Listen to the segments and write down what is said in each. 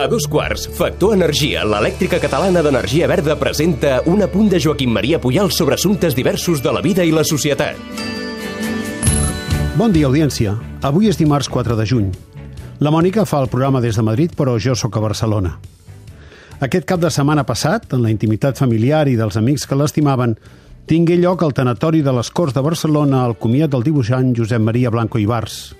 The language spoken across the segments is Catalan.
A dos quarts, Factor Energia, l'elèctrica catalana d'energia verda, presenta un apunt de Joaquim Maria Puyal sobre assumptes diversos de la vida i la societat. Bon dia, audiència. Avui és dimarts 4 de juny. La Mònica fa el programa des de Madrid, però jo sóc a Barcelona. Aquest cap de setmana passat, en la intimitat familiar i dels amics que l'estimaven, tingué lloc al tanatori de les Corts de Barcelona al comiat del dibuixant Josep Maria Blanco Ibars.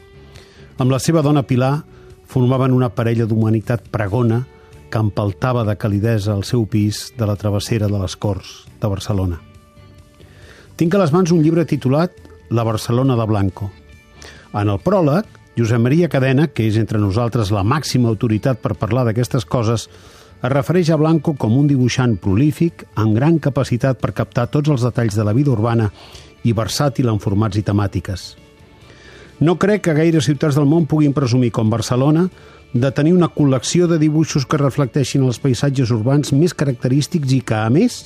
Amb la seva dona Pilar, formaven una parella d'humanitat pregona que empaltava de calidesa el seu pis de la travessera de les Corts de Barcelona. Tinc a les mans un llibre titulat La Barcelona de Blanco. En el pròleg, Josep Maria Cadena, que és entre nosaltres la màxima autoritat per parlar d'aquestes coses, es refereix a Blanco com un dibuixant prolífic, amb gran capacitat per captar tots els detalls de la vida urbana i versàtil en formats i temàtiques. No crec que gaire ciutats del món puguin presumir, com Barcelona, de tenir una col·lecció de dibuixos que reflecteixin els paisatges urbans més característics i que, a més,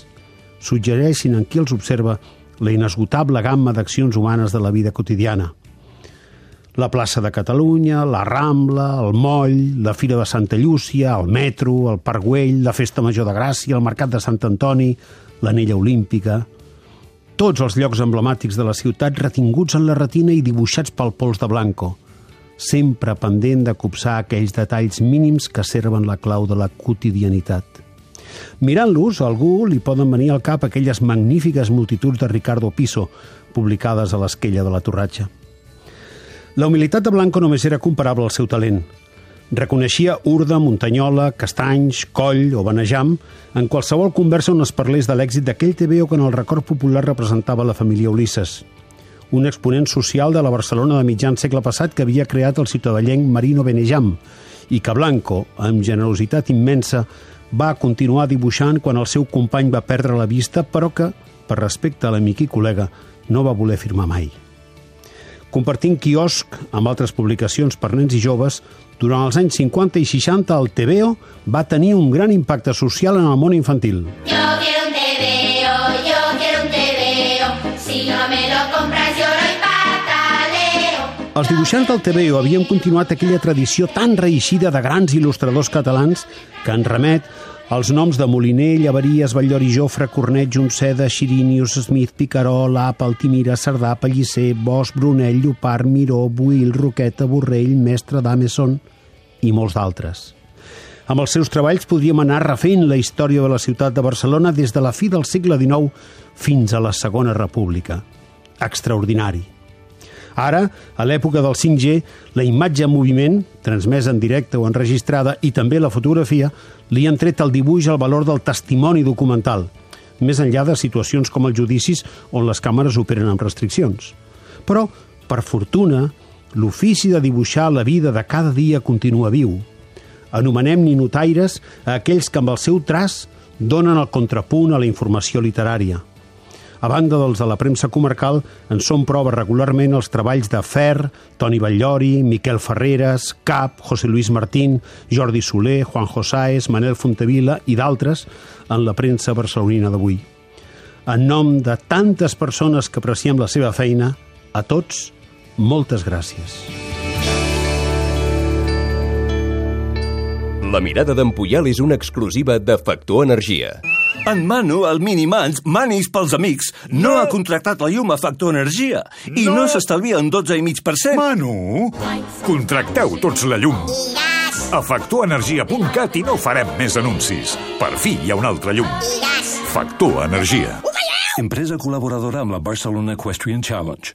suggereixin en qui els observa la inesgotable gamma d'accions humanes de la vida quotidiana. La plaça de Catalunya, la Rambla, el Moll, la Fira de Santa Llúcia, el metro, el Parc Güell, la Festa Major de Gràcia, el Mercat de Sant Antoni, l'Anella Olímpica tots els llocs emblemàtics de la ciutat retinguts en la retina i dibuixats pel pols de Blanco, sempre pendent de copsar aquells detalls mínims que serven la clau de la quotidianitat. Mirant-los, a algú li poden venir al cap aquelles magnífiques multituds de Ricardo Piso, publicades a l'esquella de la Torratxa. La humilitat de Blanco només era comparable al seu talent – Reconeixia Urda, Muntanyola, Castanys, Coll o Benejam en qualsevol conversa on es parlés de l'èxit d'aquell TVO que en el record popular representava la família Ulisses, un exponent social de la Barcelona de mitjan segle passat que havia creat el ciutadellenc Marino Benejam i que Blanco, amb generositat immensa, va continuar dibuixant quan el seu company va perdre la vista, però que, per respecte a l'amic i col·lega, no va voler firmar mai. Compartint quiosc amb altres publicacions per nens i joves, durant els anys 50 i 60 el TVO va tenir un gran impacte social en el món infantil. Yo quiero un TVO, yo quiero un TVO, si no me lo compras lloro y pataleo. Els dibuixants del TVO havien continuat aquella tradició tan reeixida de grans il·lustradors catalans que en remet els noms de Moliner, Llavaries, Batllori, Jofre, Cornet, Junceda, Xirinius, Smith, Picaró, Lap, Altimira, Cerdà, Pellicer, Bosch, Brunell, Llopart, Miró, Buil, Roqueta, Borrell, Mestre, d'Ameson i molts d'altres. Amb els seus treballs podríem anar refent la història de la ciutat de Barcelona des de la fi del segle XIX fins a la Segona República. Extraordinari. Ara, a l'època del 5G, la imatge en moviment, transmesa en directe o enregistrada, i també la fotografia, li han tret al dibuix el valor del testimoni documental, més enllà de situacions com els judicis on les càmeres operen amb restriccions. Però, per fortuna, l'ofici de dibuixar la vida de cada dia continua viu. Anomenem ninotaires a aquells que amb el seu traç donen el contrapunt a la informació literària – a banda dels de la premsa comarcal, en són prova regularment els treballs de Fer, Toni Batllori, Miquel Ferreres, Cap, José Luis Martín, Jordi Soler, Juan Josáez, Manel Fontevila i d'altres en la premsa barcelonina d'avui. En nom de tantes persones que apreciem la seva feina, a tots, moltes gràcies. La mirada d'en és una exclusiva de Factor Energia. En Manu, el Minimans, Manis pels amics, no, no ha contractat la llum a Factor Energia i no, no s'estalvia un 12,5%. Manu, contracteu tots la llum. A factorenergia.cat i no farem més anuncis. Per fi hi ha una altra llum. Factor Energia. Empresa col·laboradora amb la Barcelona Equestrian Challenge.